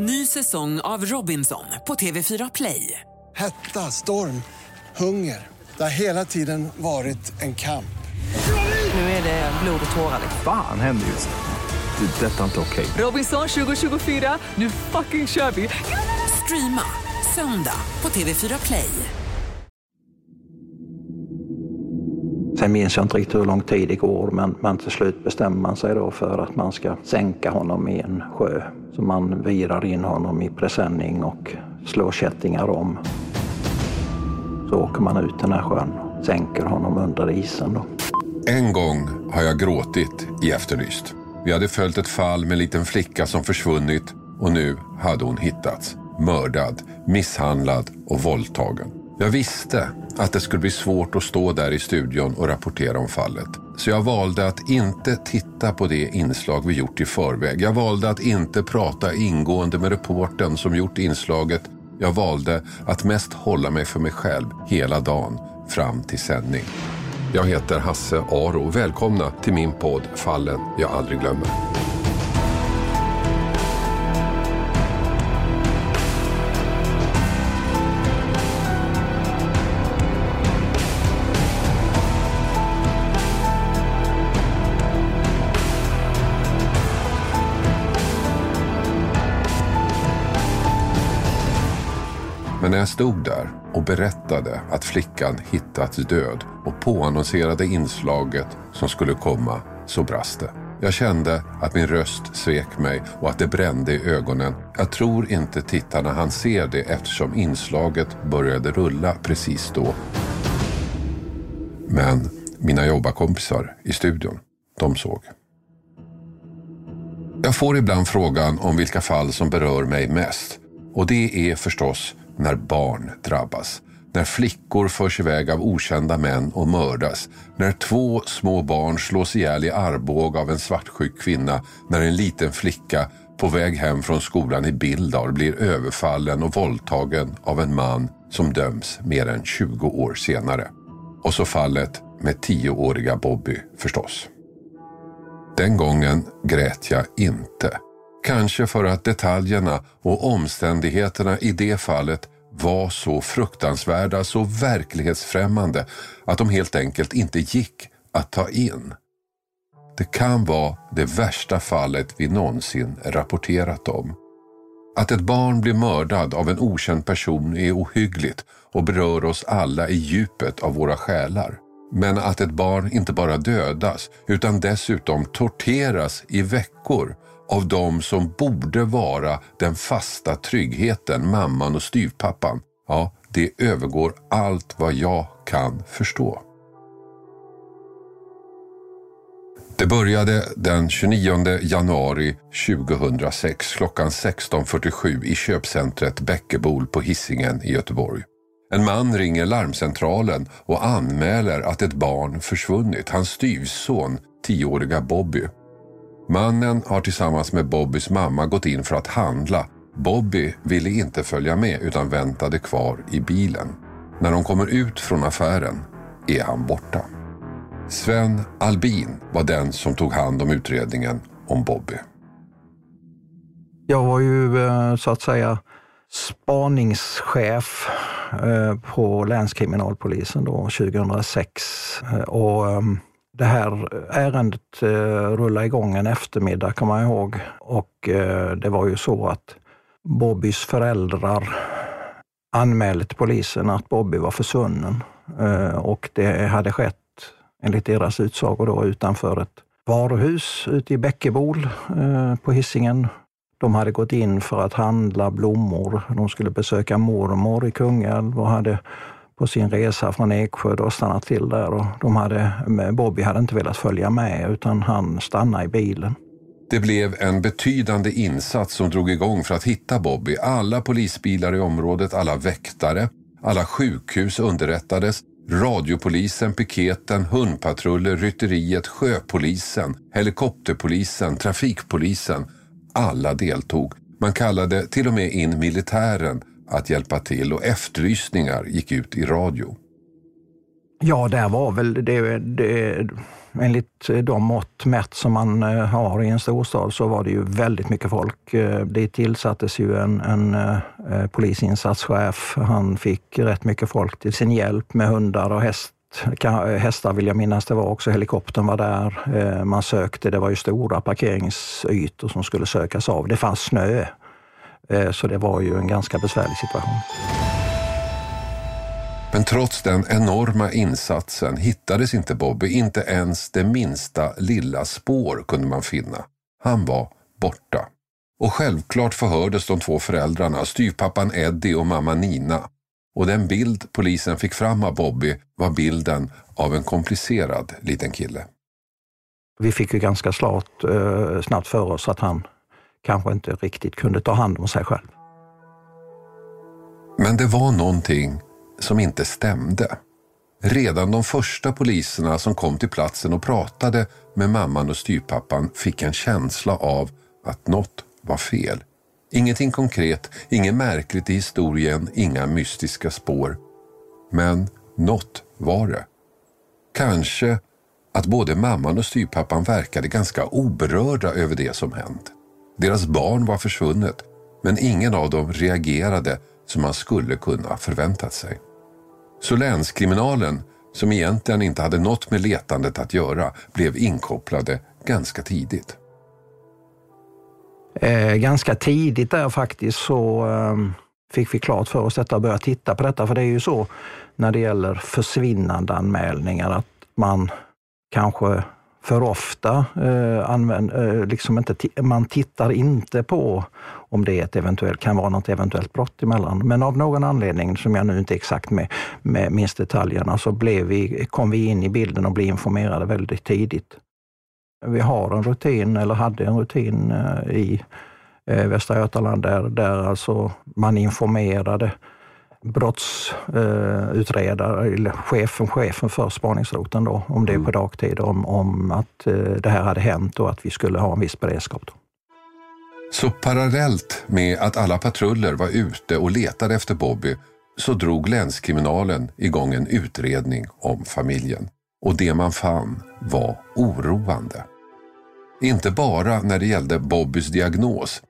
Ny säsong av Robinson på TV4 Play. Hetta, storm, hunger. Det har hela tiden varit en kamp. Nu är det blod och tårar. Fan händer just nu. Det. Detta är inte okej. Robinson 2024, nu fucking kör vi! Streama söndag på TV4 Play. Sen minns jag inte riktigt hur lång tid det går, men, men till slut bestämmer man sig då för att man ska sänka honom i en sjö. Så man virar in honom i presenning och slår kättingar om. Så åker man ut den här sjön och sänker honom under isen. Då. En gång har jag gråtit i Efterlyst. Vi hade följt ett fall med en liten flicka som försvunnit och nu hade hon hittats. Mördad, misshandlad och våldtagen. Jag visste att det skulle bli svårt att stå där i studion och rapportera om fallet. Så jag valde att inte titta på det inslag vi gjort i förväg. Jag valde att inte prata ingående med reporten som gjort inslaget. Jag valde att mest hålla mig för mig själv hela dagen fram till sändning. Jag heter Hasse Aro. Välkomna till min podd Fallen jag aldrig glömmer. När jag stod där och berättade att flickan hittats död och påannonserade inslaget som skulle komma så brast det. Jag kände att min röst svek mig och att det brände i ögonen. Jag tror inte tittarna han se det eftersom inslaget började rulla precis då. Men mina jobbarkompisar i studion, de såg. Jag får ibland frågan om vilka fall som berör mig mest. Och det är förstås när barn drabbas. När flickor förs iväg av okända män och mördas. När två små barn slås ihjäl i Arboga av en svartsjuk kvinna. När en liten flicka på väg hem från skolan i Bildar blir överfallen och våldtagen av en man som döms mer än 20 år senare. Och så fallet med tioåriga Bobby förstås. Den gången grät jag inte. Kanske för att detaljerna och omständigheterna i det fallet var så fruktansvärda, så verklighetsfrämmande att de helt enkelt inte gick att ta in. Det kan vara det värsta fallet vi någonsin rapporterat om. Att ett barn blir mördad av en okänd person är ohyggligt och berör oss alla i djupet av våra själar. Men att ett barn inte bara dödas utan dessutom torteras i veckor av de som borde vara den fasta tryggheten, mamman och styvpappan, ja, det övergår allt vad jag kan förstå. Det började den 29 januari 2006 klockan 16.47 i köpcentret Bäckebol på Hisingen i Göteborg. En man ringer larmcentralen och anmäler att ett barn försvunnit, hans styvson, tioåriga Bobby. Mannen har tillsammans med Bobbys mamma gått in för att handla. Bobby ville inte följa med utan väntade kvar i bilen. När de kommer ut från affären är han borta. Sven Albin var den som tog hand om utredningen om Bobby. Jag var ju eh, så att säga spaningschef eh, på länskriminalpolisen då 2006. Eh, och ehm, det här ärendet eh, rullade igång en eftermiddag, kan man ihåg. Och eh, det var ju så att Bobbys föräldrar anmälde till polisen att Bobby var försvunnen. Eh, och det hade skett, enligt deras utsago, då, utanför ett varuhus ute i Bäckebol på Hisingen. De hade gått in för att handla blommor. De skulle besöka mormor i Kungälv och hade på sin resa från Eksjö då stannat till där. Och de hade, Bobby hade inte velat följa med utan han stannade i bilen. Det blev en betydande insats som drog igång för att hitta Bobby. Alla polisbilar i området, alla väktare, alla sjukhus underrättades. Radiopolisen, piketen, hundpatruller, rytteriet, sjöpolisen, helikopterpolisen, trafikpolisen alla deltog. Man kallade till och med in militären att hjälpa till och efterlysningar gick ut i radio. Ja, där var väl det, det enligt de mått mätt som man eh, har i en storstad så var det ju väldigt mycket folk. Eh, det tillsattes ju en, en eh, polisinsatschef. Han fick rätt mycket folk till sin hjälp med hundar och häst hästar vill jag minnas det var också. Helikoptern var där. Man sökte, det var ju stora parkeringsytor som skulle sökas av. Det fanns snö, så det var ju en ganska besvärlig situation. Men trots den enorma insatsen hittades inte Bobby, inte ens det minsta lilla spår kunde man finna. Han var borta. Och självklart förhördes de två föräldrarna, styvpappan Eddie och mamma Nina. Och den bild polisen fick fram av Bobby var bilden av en komplicerad liten kille. Vi fick ju ganska snart, eh, snabbt för oss att han kanske inte riktigt kunde ta hand om sig själv. Men det var någonting som inte stämde. Redan de första poliserna som kom till platsen och pratade med mamman och styrpappan fick en känsla av att något var fel. Ingenting konkret, inget märkligt i historien, inga mystiska spår. Men något var det. Kanske att både mamman och styrpappan verkade ganska oberörda över det som hänt. Deras barn var försvunnet, men ingen av dem reagerade som man skulle kunna förväntat sig. Så länskriminalen, som egentligen inte hade något med letandet att göra, blev inkopplade ganska tidigt. Eh, ganska tidigt där faktiskt så eh, fick vi klart för oss detta och började titta på detta. För det är ju så när det gäller försvinnande anmälningar att man kanske för ofta. Eh, använd, eh, liksom inte, man tittar inte på om det ett eventuellt, kan vara något eventuellt brott emellan. Men av någon anledning, som jag nu inte exakt med, med minns detaljerna, så blev vi, kom vi in i bilden och blev informerade väldigt tidigt. Vi har en rutin, eller hade en rutin eh, i eh, Västra Götaland där, där alltså man informerade brottsutredare, eh, eller chefen, chefen för spaningsroten då, om det mm. på dagtid, om, om att eh, det här hade hänt och att vi skulle ha en viss beredskap. Då. Så parallellt med att alla patruller var ute och letade efter Bobby så drog länskriminalen igång en utredning om familjen. Och det man fann var oroande. Inte bara när det gällde Bobbys diagnos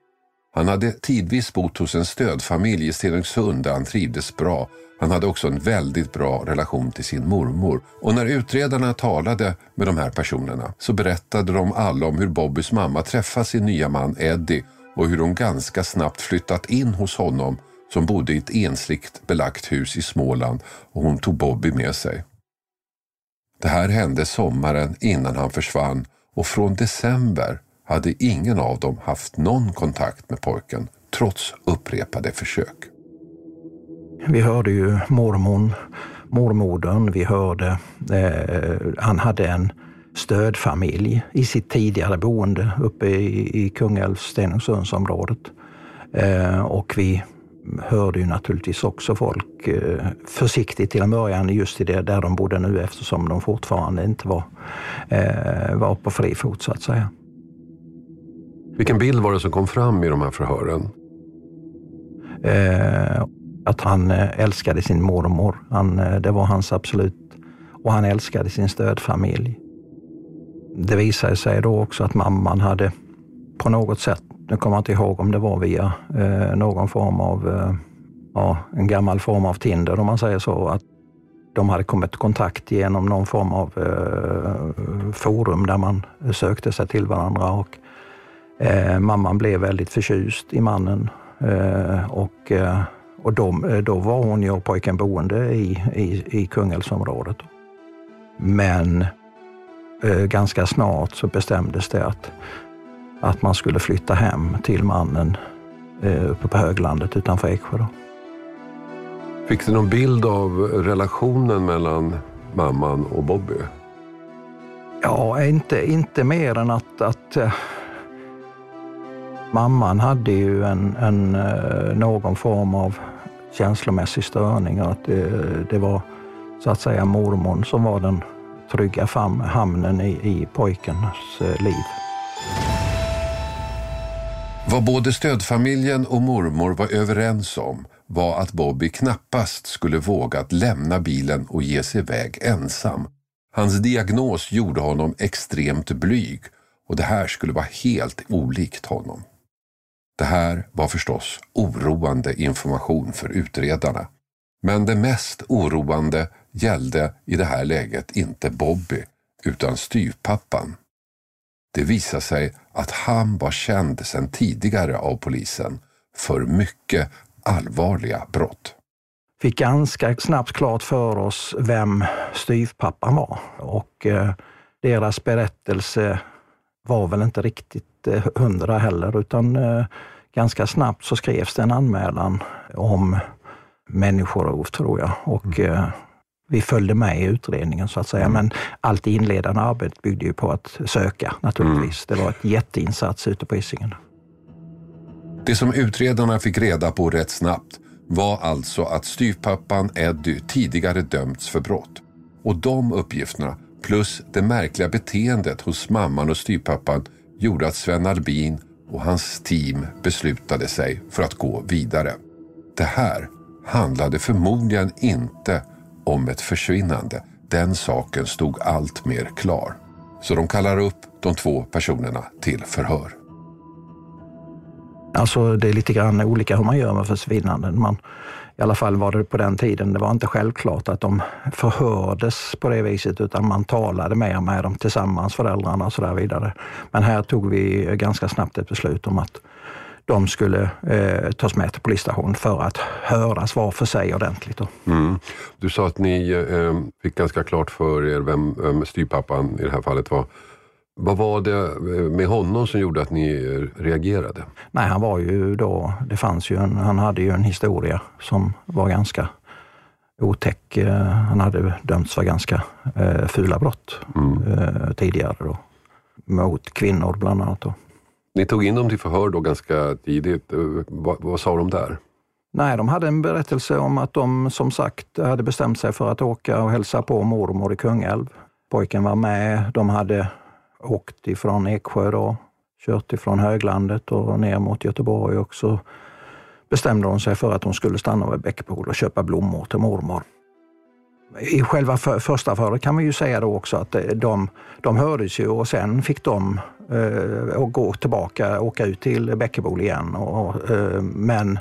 han hade tidvis bott hos en stödfamilj i Stenungsund där han trivdes bra. Han hade också en väldigt bra relation till sin mormor. Och när utredarna talade med de här personerna så berättade de alla om hur Bobbys mamma träffat sin nya man Eddie och hur hon ganska snabbt flyttat in hos honom som bodde i ett ensligt belagt hus i Småland och hon tog Bobby med sig. Det här hände sommaren innan han försvann och från december hade ingen av dem haft någon kontakt med pojken trots upprepade försök. Vi hörde ju mormon, mormodern, vi hörde, eh, han hade en stödfamilj i sitt tidigare boende uppe i, i Kungälvs Stenungsundsområdet. Eh, och vi hörde ju naturligtvis också folk eh, försiktigt till en början just i det där de bodde nu eftersom de fortfarande inte var, eh, var på fri fot så att säga. Vilken bild var det som kom fram i de här förhören? Eh, att han eh, älskade sin mormor. Han, eh, det var hans absolut... Och han älskade sin stödfamilj. Det visade sig då också att mamman hade på något sätt, nu kommer jag inte ihåg om det var via eh, någon form av, eh, ja, en gammal form av Tinder om man säger så, att de hade kommit i kontakt genom någon form av eh, forum där man sökte sig till varandra och Eh, mamman blev väldigt förtjust i mannen eh, och, eh, och de, eh, då var hon ju och pojken boende i, i, i Kungälvsområdet. Men eh, ganska snart så bestämdes det att, att man skulle flytta hem till mannen eh, uppe på höglandet utanför Eksjö. Då. Fick du någon bild av relationen mellan mamman och Bobby? Ja, inte, inte mer än att, att Mamman hade ju en, en, eh, någon form av känslomässig störning att det, det var så att säga mormon som var den trygga fam, hamnen i, i pojkens eh, liv. Vad både stödfamiljen och mormor var överens om var att Bobby knappast skulle vågat lämna bilen och ge sig iväg ensam Hans diagnos gjorde honom extremt blyg och det här skulle vara helt olikt honom. Det här var förstås oroande information för utredarna. Men det mest oroande gällde i det här läget inte Bobby utan styvpappan. Det visade sig att han var känd sedan tidigare av polisen för mycket allvarliga brott. Fick ganska snabbt klart för oss vem styvpappan var och eh, deras berättelse var väl inte riktigt eh, hundra heller utan eh, ganska snabbt så skrevs det en anmälan om människorov tror jag och mm. eh, vi följde med i utredningen så att säga. Mm. Men allt inledande arbete byggde ju på att söka naturligtvis. Mm. Det var ett jätteinsats ute på Hisingen. Det som utredarna fick reda på rätt snabbt var alltså att styvpappan Eddie tidigare dömts för brott. Och de uppgifterna, plus det märkliga beteendet hos mamman och styvpappan, gjorde att Sven Albin och hans team beslutade sig för att gå vidare. Det här handlade förmodligen inte om ett försvinnande. Den saken stod allt mer klar. Så de kallar upp de två personerna till förhör. Alltså det är lite grann olika hur man gör med försvinnanden. Man, i alla fall var det på den tiden, det var inte självklart att de förhördes på det viset utan man talade mer med dem tillsammans, föräldrarna och så där vidare. Men här tog vi ganska snabbt ett beslut om att de skulle eh, tas med till polisstationen för att höras var för sig ordentligt. Mm. Du sa att ni eh, fick ganska klart för er vem, vem styrpappan i det här fallet var. Vad var det eh, med honom som gjorde att ni eh, reagerade? Nej, han var ju då, det fanns ju en, han hade ju en historia som var ganska otäck. Eh, han hade dömts för ganska eh, fula brott mm. eh, tidigare då. Mot kvinnor bland annat. Då. Ni tog in dem till förhör då ganska tidigt. Vad, vad sa de där? Nej, de hade en berättelse om att de som sagt hade bestämt sig för att åka och hälsa på mormor i Kungälv. Pojken var med. De hade åkt ifrån Eksjö då, kört ifrån höglandet och ner mot Göteborg och så bestämde hon sig för att hon skulle stanna vid Bäckebol och köpa blommor till mormor. I själva för, första förhöret kan man ju säga då också att eh, de, de hördes ju och sen fick de eh, gå tillbaka, åka ut till Bäckebol igen. Och, eh, men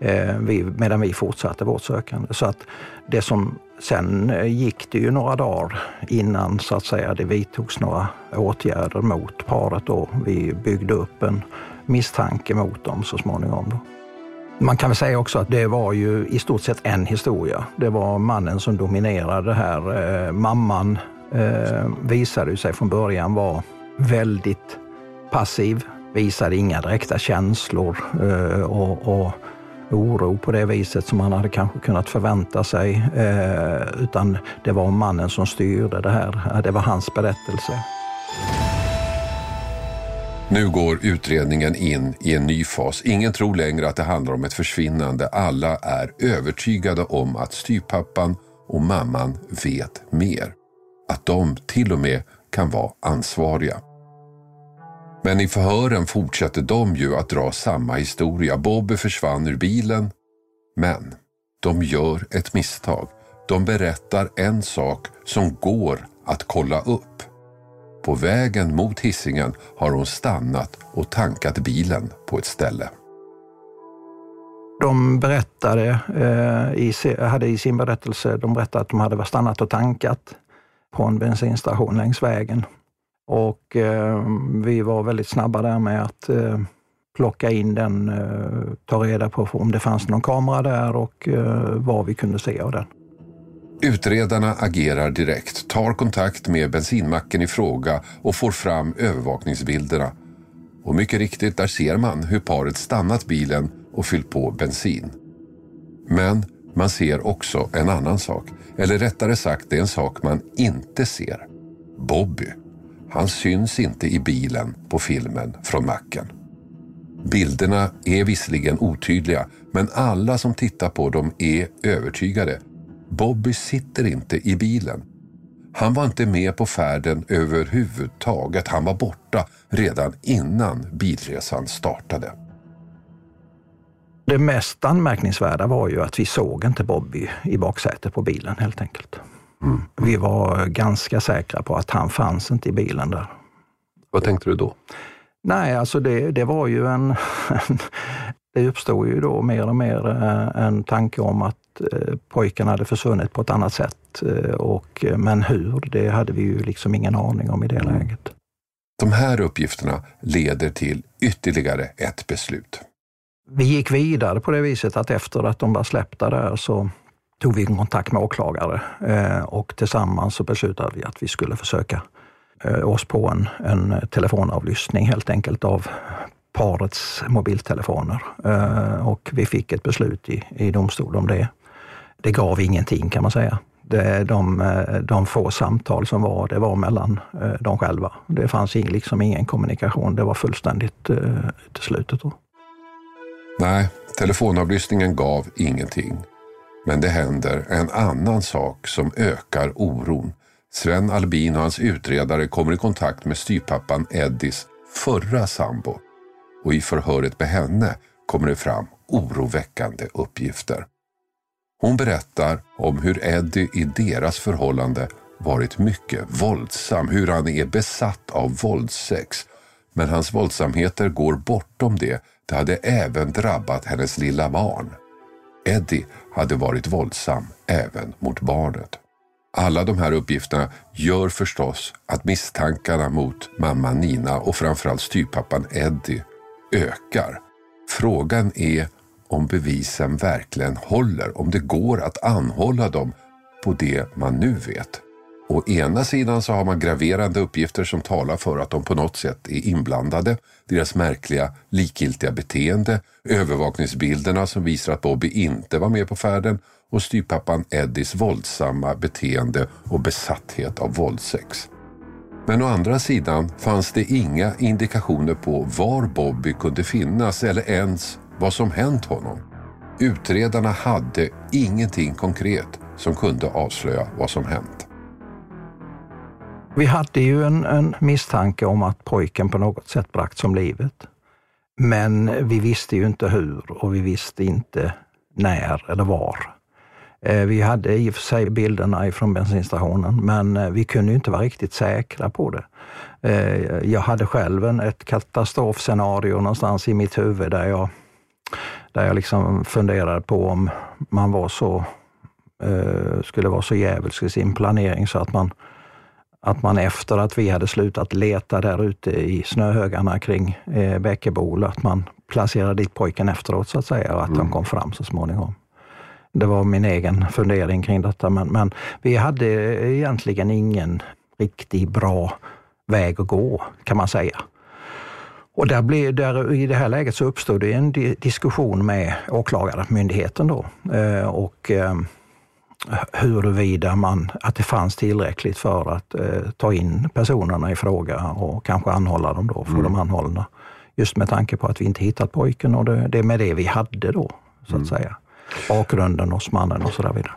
Eh, vi, medan vi fortsatte vårt sökande. Så att det som sen eh, gick det ju några dagar innan så att säga det vidtogs några åtgärder mot paret. Då. Vi byggde upp en misstanke mot dem så småningom. Då. Man kan väl säga också att det var ju i stort sett en historia. Det var mannen som dominerade det här. Eh, mamman eh, visade sig från början vara väldigt passiv, visade inga direkta känslor eh, och, och oro på det viset som man hade kanske kunnat förvänta sig. Eh, utan det var mannen som styrde det här. Eh, det var hans berättelse. Nu går utredningen in i en ny fas. Ingen tror längre att det handlar om ett försvinnande. Alla är övertygade om att styrpappan och mamman vet mer. Att de till och med kan vara ansvariga. Men i förhören fortsätter de ju att dra samma historia. Bobby försvann ur bilen. Men de gör ett misstag. De berättar en sak som går att kolla upp. På vägen mot hissingen har hon stannat och tankat bilen på ett ställe. De berättade, eh, i, hade i sin berättelse, de berättade att de hade stannat och tankat på en bensinstation längs vägen. Och eh, vi var väldigt snabba där med att eh, plocka in den, eh, ta reda på om det fanns någon kamera där och eh, vad vi kunde se av den. Utredarna agerar direkt, tar kontakt med bensinmacken i fråga och får fram övervakningsbilderna. Och mycket riktigt, där ser man hur paret stannat bilen och fyllt på bensin. Men man ser också en annan sak. Eller rättare sagt, det är en sak man inte ser. Bobby. Han syns inte i bilen på filmen från macken. Bilderna är visserligen otydliga, men alla som tittar på dem är övertygade Bobby sitter inte i bilen. Han var inte med på färden överhuvudtaget. Han var borta redan innan bilresan startade. Det mest anmärkningsvärda var ju att vi såg inte Bobby i baksätet på bilen helt enkelt. Mm. Vi var ganska säkra på att han fanns inte i bilen där. Vad tänkte du då? Nej, alltså det, det var ju en... det uppstod ju då mer och mer eh, en tanke om att eh, pojken hade försvunnit på ett annat sätt. Eh, och, men hur, det hade vi ju liksom ingen aning om i det mm. läget. De här uppgifterna leder till ytterligare ett beslut. Vi gick vidare på det viset att efter att de var släppta där så tog vi kontakt med åklagare eh, och tillsammans så beslutade vi att vi skulle försöka eh, oss på en, en telefonavlyssning helt enkelt av parets mobiltelefoner eh, och vi fick ett beslut i, i domstol om det. Det gav ingenting kan man säga. Det, de, de få samtal som var, det var mellan de själva. Det fanns liksom ingen kommunikation. Det var fullständigt uteslutet. Nej, telefonavlyssningen gav ingenting. Men det händer en annan sak som ökar oron. Sven Albin och hans utredare kommer i kontakt med styrpappan Eddies förra sambo och i förhöret med henne kommer det fram oroväckande uppgifter. Hon berättar om hur Eddie i deras förhållande varit mycket våldsam, hur han är besatt av våldsex. Men hans våldsamheter går bortom det. Det hade även drabbat hennes lilla barn. Eddie hade varit våldsam även mot barnet. Alla de här uppgifterna gör förstås att misstankarna mot mamma Nina och framförallt styrpappan Eddie ökar. Frågan är om bevisen verkligen håller, om det går att anhålla dem på det man nu vet. Å ena sidan så har man graverande uppgifter som talar för att de på något sätt är inblandade. Deras märkliga likgiltiga beteende, övervakningsbilderna som visar att Bobby inte var med på färden och styrpappan Eddies våldsamma beteende och besatthet av våldsex. Men å andra sidan fanns det inga indikationer på var Bobby kunde finnas eller ens vad som hänt honom. Utredarna hade ingenting konkret som kunde avslöja vad som hänt. Vi hade ju en, en misstanke om att pojken på något sätt bragts om livet. Men vi visste ju inte hur och vi visste inte när eller var. Eh, vi hade i och för sig bilderna ifrån bensinstationen, men eh, vi kunde inte vara riktigt säkra på det. Eh, jag hade själv en, ett katastrofscenario någonstans i mitt huvud där jag, där jag liksom funderade på om man var så, skulle vara så djävulsk i sin planering så att man, att man efter att vi hade slutat leta där ute i snöhögarna kring Bäckebol, att man placerade dit pojken efteråt så att säga och att mm. de kom fram så småningom. Det var min egen fundering kring detta, men, men vi hade egentligen ingen riktigt bra väg att gå, kan man säga. Och där blev, där, I det här läget så uppstod det en diskussion med åklagarmyndigheten då. Eh, och eh, huruvida man, att det fanns tillräckligt för att eh, ta in personerna i fråga och kanske anhålla dem då, få mm. dem anhållna. Just med tanke på att vi inte hittat pojken och det, det är med det vi hade då, så att mm. säga bakgrunden hos mannen och så där vidare.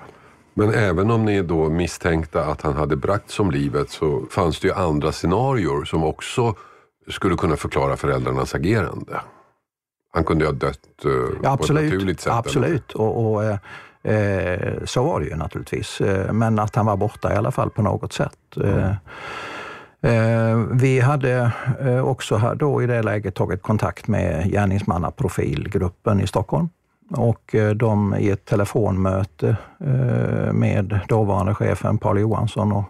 Men även om ni då misstänkte att han hade bragts om livet så fanns det ju andra scenarier som också skulle kunna förklara föräldrarnas agerande. Han kunde ju ha dött eh, ja, absolut, på ett naturligt sätt. Absolut, och, och eh, eh, så var det ju naturligtvis. Eh, men att han var borta i alla fall på något sätt. Mm. Eh, vi hade också då i det läget tagit kontakt med gärningsmannaprofilgruppen i Stockholm och eh, de i ett telefonmöte eh, med dåvarande chefen Paul Johansson och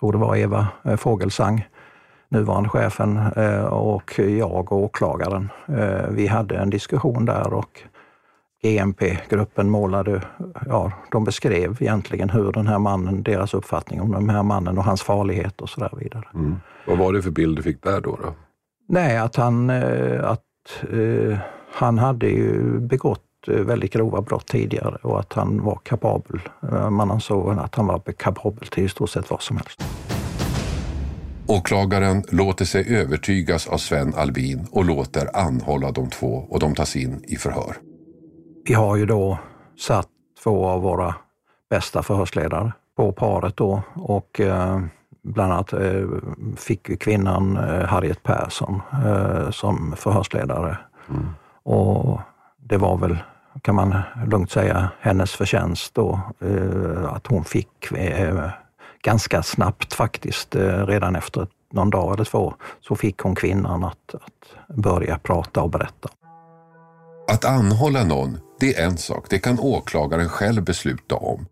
tror det var Eva eh, Fågelsang, nuvarande chefen och jag och åklagaren. Vi hade en diskussion där och GMP-gruppen målade, ja, de beskrev egentligen hur den här mannen, deras uppfattning om den här mannen och hans farlighet och så där vidare. Mm. Vad var det för bild du fick där då? då? Nej, att han, att, uh, han hade ju begått Eh, väldigt grova brott tidigare och att han var kapabel. Eh, man ansåg att han var kapabel till i stort sett vad som helst. Åklagaren låter sig övertygas av Sven Albin och låter anhålla de två och de tas in i förhör. Vi har ju då satt två av våra bästa förhörsledare på paret då och eh, bland annat eh, fick kvinnan eh, Harriet Persson eh, som förhörsledare. Mm. Och det var väl kan man lugnt säga, hennes förtjänst då, eh, att hon fick eh, ganska snabbt faktiskt, eh, redan efter någon dag eller två, så fick hon kvinnan att, att börja prata och berätta. Att anhålla någon, det är en sak. Det kan åklagaren själv besluta om.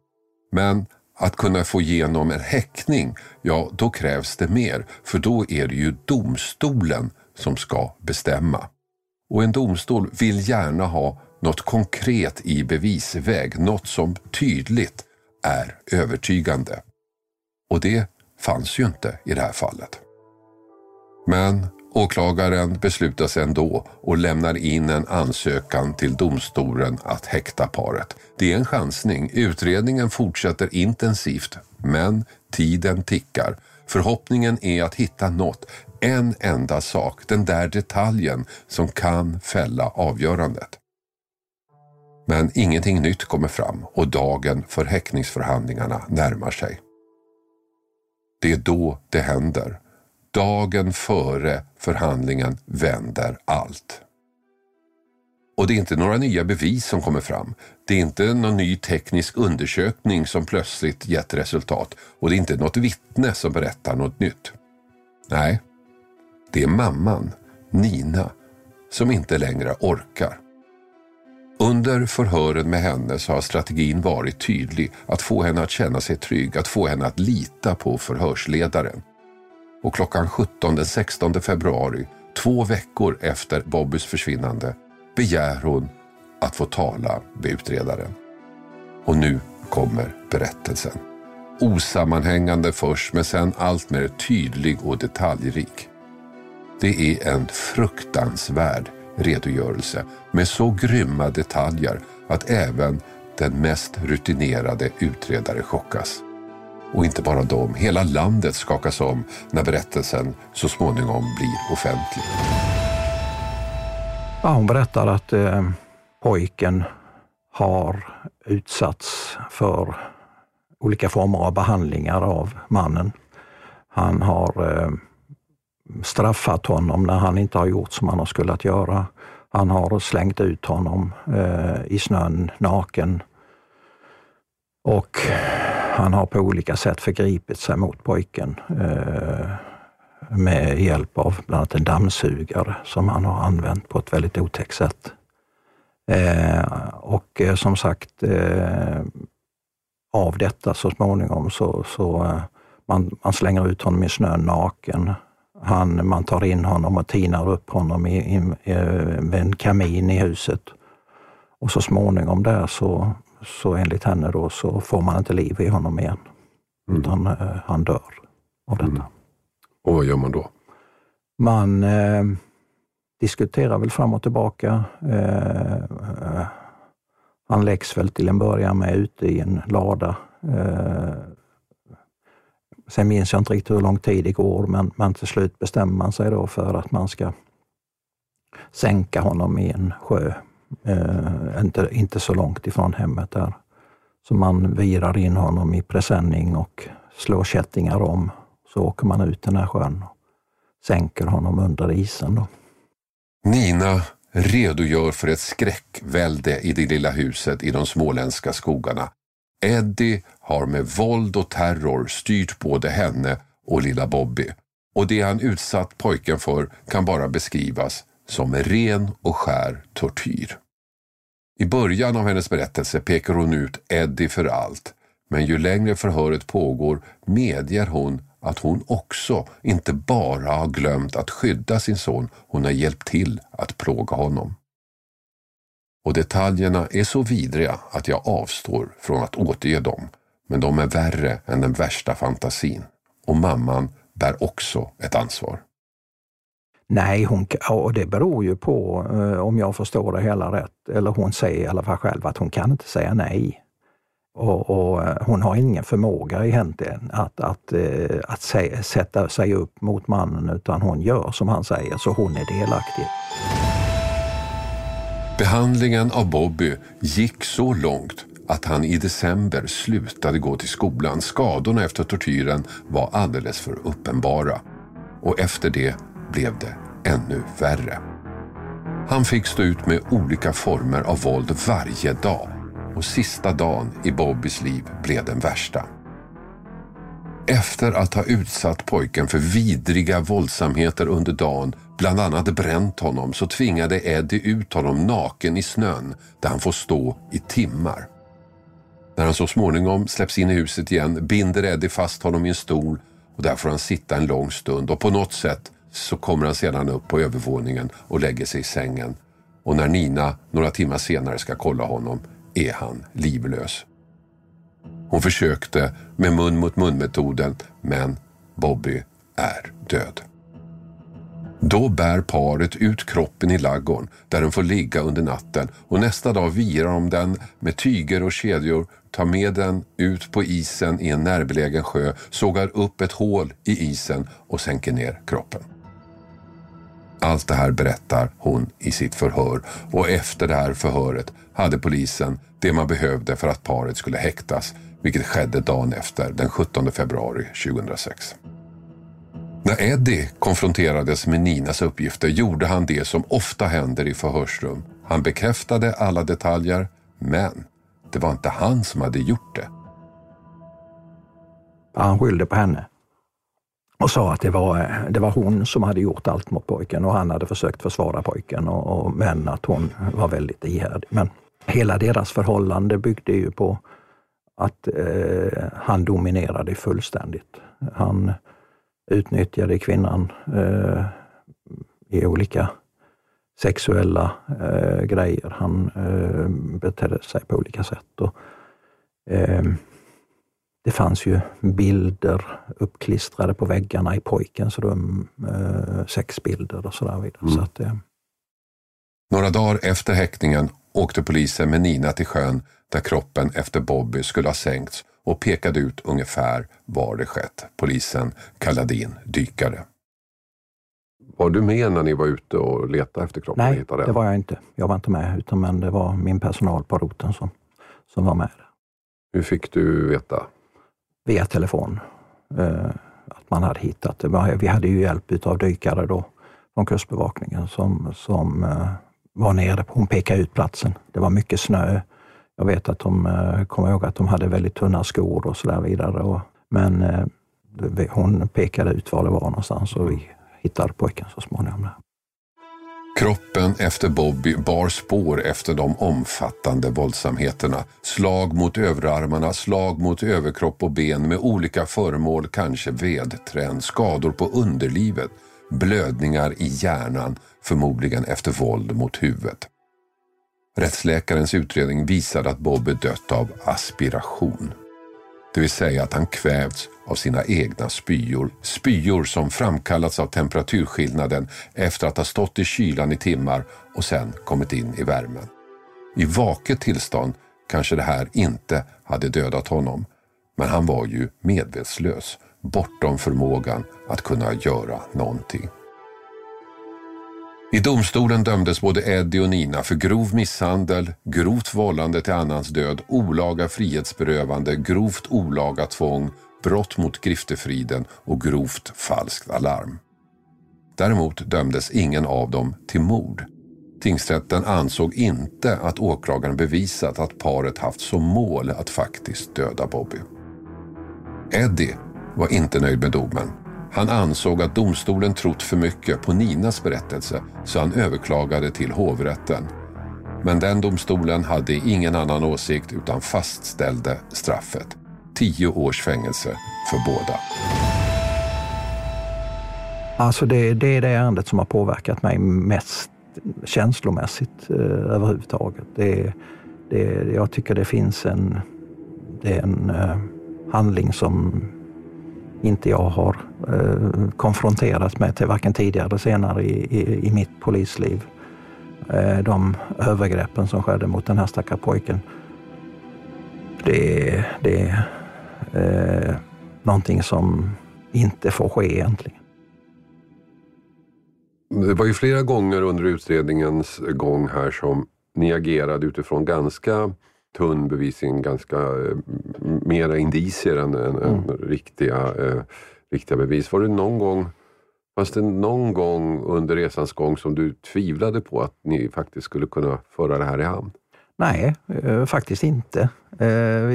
Men att kunna få igenom en häktning, ja då krävs det mer. För då är det ju domstolen som ska bestämma. Och en domstol vill gärna ha något konkret i bevisväg, något som tydligt är övertygande. Och det fanns ju inte i det här fallet. Men åklagaren beslutar sig ändå och lämnar in en ansökan till domstolen att häkta paret. Det är en chansning. Utredningen fortsätter intensivt, men tiden tickar. Förhoppningen är att hitta något, en enda sak, den där detaljen som kan fälla avgörandet. Men ingenting nytt kommer fram och dagen för häktningsförhandlingarna närmar sig. Det är då det händer. Dagen före förhandlingen vänder allt. Och det är inte några nya bevis som kommer fram. Det är inte någon ny teknisk undersökning som plötsligt gett resultat och det är inte något vittne som berättar något nytt. Nej, det är mamman, Nina, som inte längre orkar. Under förhören med henne så har strategin varit tydlig, att få henne att känna sig trygg, att få henne att lita på förhörsledaren. Och klockan 17 den 16 februari, två veckor efter Bobbys försvinnande, begär hon att få tala med utredaren. Och nu kommer berättelsen. Osammanhängande först, men sen allt mer tydlig och detaljrik. Det är en fruktansvärd redogörelse med så grymma detaljer att även den mest rutinerade utredare chockas. Och inte bara de, hela landet skakas om när berättelsen så småningom blir offentlig. Ja, hon berättar att eh, pojken har utsatts för olika former av behandlingar av mannen. Han har eh, straffat honom när han inte har gjort som han har skulle att göra. Han har slängt ut honom eh, i snön naken. Och han har på olika sätt förgripit sig mot pojken eh, med hjälp av bland annat en dammsugare som han har använt på ett väldigt otäckt sätt. Eh, och eh, som sagt, eh, av detta så småningom så, så eh, man, man slänger ut honom i snön naken. Han, man tar in honom och tinar upp honom i, i, eh, med en kamin i huset. Och så småningom där så, så enligt henne då så får man inte liv i honom igen. Mm. Utan eh, han dör av detta. Mm. Och vad gör man då? Man eh, diskuterar väl fram och tillbaka. Eh, han läggs väl till en början med ute i en lada. Eh, Sen minns jag inte riktigt hur lång tid det går, men, men till slut bestämmer man sig då för att man ska sänka honom i en sjö, Eh, inte, inte så långt ifrån hemmet där. Så man virar in honom i presenning och slår kättingar om. Så åker man ut den här sjön och sänker honom under isen. Då. Nina redogör för ett skräckvälde i det lilla huset i de småländska skogarna Eddie har med våld och terror styrt både henne och lilla Bobby. Och det han utsatt pojken för kan bara beskrivas som ren och skär tortyr. I början av hennes berättelse pekar hon ut Eddie för allt, men ju längre förhöret pågår medger hon att hon också inte bara har glömt att skydda sin son, hon har hjälpt till att plåga honom och detaljerna är så vidriga att jag avstår från att återge dem. Men de är värre än den värsta fantasin. Och mamman bär också ett ansvar. Nej, hon, och det beror ju på eh, om jag förstår det hela rätt. Eller hon säger i alla fall själv att hon kan inte säga nej. Och, och eh, hon har ingen förmåga egentligen att, att, eh, att, att sätta sig upp mot mannen utan hon gör som han säger, så hon är delaktig. Behandlingen av Bobby gick så långt att han i december slutade gå till skolan. Skadorna efter tortyren var alldeles för uppenbara. Och efter det blev det ännu värre. Han fick stå ut med olika former av våld varje dag och sista dagen i Bobbys liv blev den värsta. Efter att ha utsatt pojken för vidriga våldsamheter under dagen, bland annat bränt honom, så tvingade Eddie ut honom naken i snön där han får stå i timmar. När han så småningom släpps in i huset igen binder Eddie fast honom i en stol och där får han sitta en lång stund och på något sätt så kommer han sedan upp på övervåningen och lägger sig i sängen. Och när Nina några timmar senare ska kolla honom är han livlös. Hon försökte med mun mot mun-metoden men Bobby är död. Då bär paret ut kroppen i laggorn där den får ligga under natten och nästa dag virar de den med tyger och kedjor, tar med den ut på isen i en närbelägen sjö, sågar upp ett hål i isen och sänker ner kroppen. Allt det här berättar hon i sitt förhör och efter det här förhöret hade polisen det man behövde för att paret skulle häktas, vilket skedde dagen efter, den 17 februari 2006. När Eddie konfronterades med Ninas uppgifter gjorde han det som ofta händer i förhörsrum. Han bekräftade alla detaljer, men det var inte han som hade gjort det. Han skyllde på henne och sa att det var, eh, det var hon som hade gjort allt mot pojken och han hade försökt försvara pojken, och, och, men att hon var väldigt ihärdig. Men hela deras förhållande byggde ju på att eh, han dominerade fullständigt. Han utnyttjade kvinnan eh, i olika sexuella eh, grejer. Han eh, betedde sig på olika sätt. Och, eh, det fanns ju bilder uppklistrade på väggarna i pojkens rum, eh, sexbilder och sådär vidare. Mm. Så att, eh. Några dagar efter häktningen åkte polisen med Nina till sjön där kroppen efter Bobby skulle ha sänkts och pekade ut ungefär var det skett. Polisen kallade in dykare. Var du med när ni var ute och letade efter kroppen? Nej, det var jag inte. Jag var inte med, utan men det var min personal på roten som, som var med. Hur fick du veta? Via telefon. Eh, att man hade hittat det. Vi hade ju hjälp av dykare då från Kustbevakningen som, som eh, var nere. Hon pekade ut platsen. Det var mycket snö. Jag vet att de, eh, kommer ihåg att de hade väldigt tunna skor och så där vidare. Och, men eh, hon pekade ut var det var någonstans och vi hittade pojken så småningom. där. Kroppen efter Bobby bar spår efter de omfattande våldsamheterna. Slag mot överarmarna, slag mot överkropp och ben med olika föremål, kanske vedträn, skador på underlivet, blödningar i hjärnan, förmodligen efter våld mot huvudet. Rättsläkarens utredning visade att Bobby dött av aspiration. Det vill säga att han kvävts av sina egna spyor. Spyor som framkallats av temperaturskillnaden efter att ha stått i kylan i timmar och sen kommit in i värmen. I vaket tillstånd kanske det här inte hade dödat honom. Men han var ju medvetslös, bortom förmågan att kunna göra någonting. I domstolen dömdes både Eddie och Nina för grov misshandel, grovt vållande till annans död, olaga frihetsberövande, grovt olaga tvång, brott mot griftefriden och grovt falskt alarm. Däremot dömdes ingen av dem till mord. Tingsrätten ansåg inte att åklagaren bevisat att paret haft som mål att faktiskt döda Bobby. Eddie var inte nöjd med domen han ansåg att domstolen trott för mycket på Ninas berättelse så han överklagade till hovrätten. Men den domstolen hade ingen annan åsikt utan fastställde straffet. Tio års fängelse för båda. Alltså det, det är det ärendet som har påverkat mig mest känslomässigt eh, överhuvudtaget. Det, det, jag tycker det finns en, det är en eh, handling som inte jag har eh, konfronterats med till varken tidigare eller senare i, i, i mitt polisliv. Eh, de övergreppen som skedde mot den här stackars pojken. Det, det är eh, någonting som inte får ske egentligen. Det var ju flera gånger under utredningens gång här som ni agerade utifrån ganska tunn bevisning, ganska eh, mera indicier än, än, mm. än riktiga, eh, riktiga bevis. Var det någon gång Fanns det någon gång under resans gång som du tvivlade på att ni faktiskt skulle kunna föra det här i hamn? Nej, eh, faktiskt inte. Eh,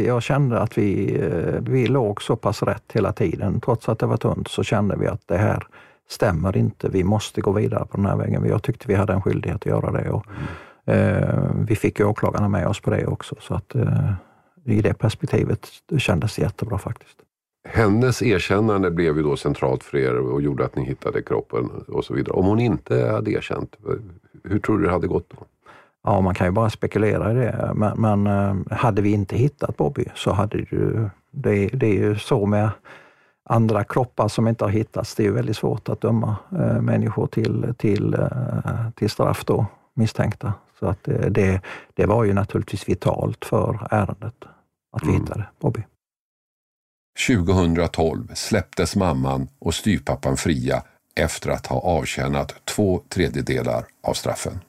jag kände att vi, eh, vi låg så pass rätt hela tiden. Trots att det var tunt så kände vi att det här stämmer inte. Vi måste gå vidare på den här vägen. Jag tyckte vi hade en skyldighet att göra det. Och, eh, vi fick åklagarna med oss på det också. Så att, eh, i det perspektivet det kändes det jättebra faktiskt. Hennes erkännande blev ju då centralt för er och gjorde att ni hittade kroppen och så vidare. Om hon inte hade erkänt, hur tror du det hade gått då? Ja, man kan ju bara spekulera i det. Men, men eh, hade vi inte hittat Bobby så hade ju, det, det är ju så med andra kroppar som inte har hittats. Det är ju väldigt svårt att döma människor till, till, till straff då, misstänkta. Så att det, det, det, var ju naturligtvis vitalt för ärendet att vi mm. hittade Bobby. 2012 släpptes mamman och styrpappan fria efter att ha avtjänat två tredjedelar av straffen.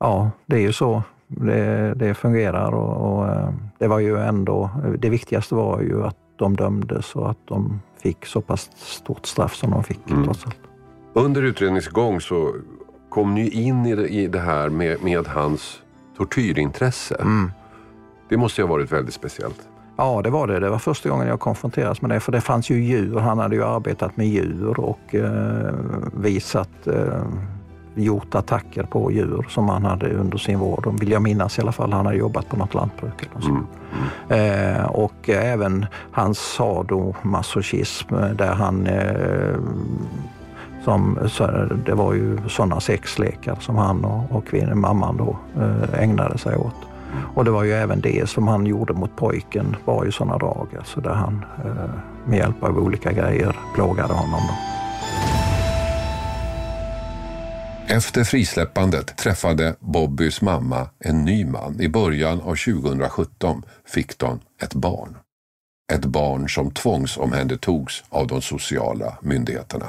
Ja, det är ju så det, det fungerar och, och, eh, det var ju ändå, det viktigaste var ju att de dömdes och att de fick så pass stort straff som de fick mm. trots allt. Under utredningens gång så kom ni in i det, i det här med, med hans tortyrintresse. Mm. Det måste ju ha varit väldigt speciellt. Ja, det var det. Det var första gången jag konfronterades med det. För det fanns ju djur. Han hade ju arbetat med djur och eh, visat, eh, gjort attacker på djur som han hade under sin vård. Vill jag minnas i alla fall. Han hade jobbat på något lantbruk. Eller mm. Mm. Eh, och även hans sadomasochism där han eh, som, det var ju sådana sexlekar som han och, och kvinnan, mamman då, eh, ägnade sig åt. Och det var ju även det som han gjorde mot pojken, var ju sådana drag, alltså där han eh, med hjälp av olika grejer plågade honom. Då. Efter frisläppandet träffade Bobbys mamma en ny man. I början av 2017 fick de ett barn. Ett barn som tvångsomhändertogs av de sociala myndigheterna.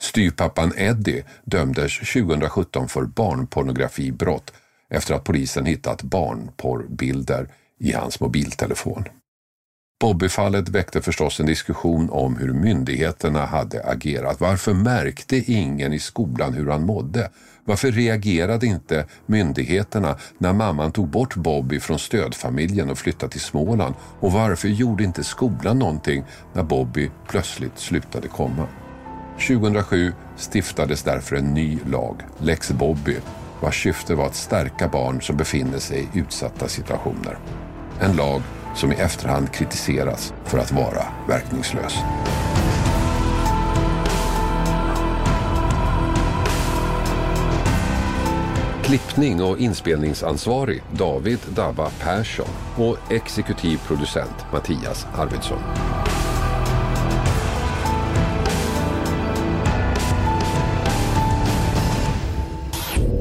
Styrpappan Eddie dömdes 2017 för barnpornografibrott efter att polisen hittat barnporrbilder i hans mobiltelefon. Bobbyfallet väckte förstås en diskussion om hur myndigheterna hade agerat. Varför märkte ingen i skolan hur han mådde? Varför reagerade inte myndigheterna när mamman tog bort Bobby från stödfamiljen och flyttade till Småland? Och varför gjorde inte skolan någonting när Bobby plötsligt slutade komma? 2007 stiftades därför en ny lag, Lex Bobby, vars syfte var att stärka barn som befinner sig i utsatta situationer. En lag som i efterhand kritiseras för att vara verkningslös. Klippning och inspelningsansvarig David Dabba Persson och exekutiv producent Mattias Arvidsson.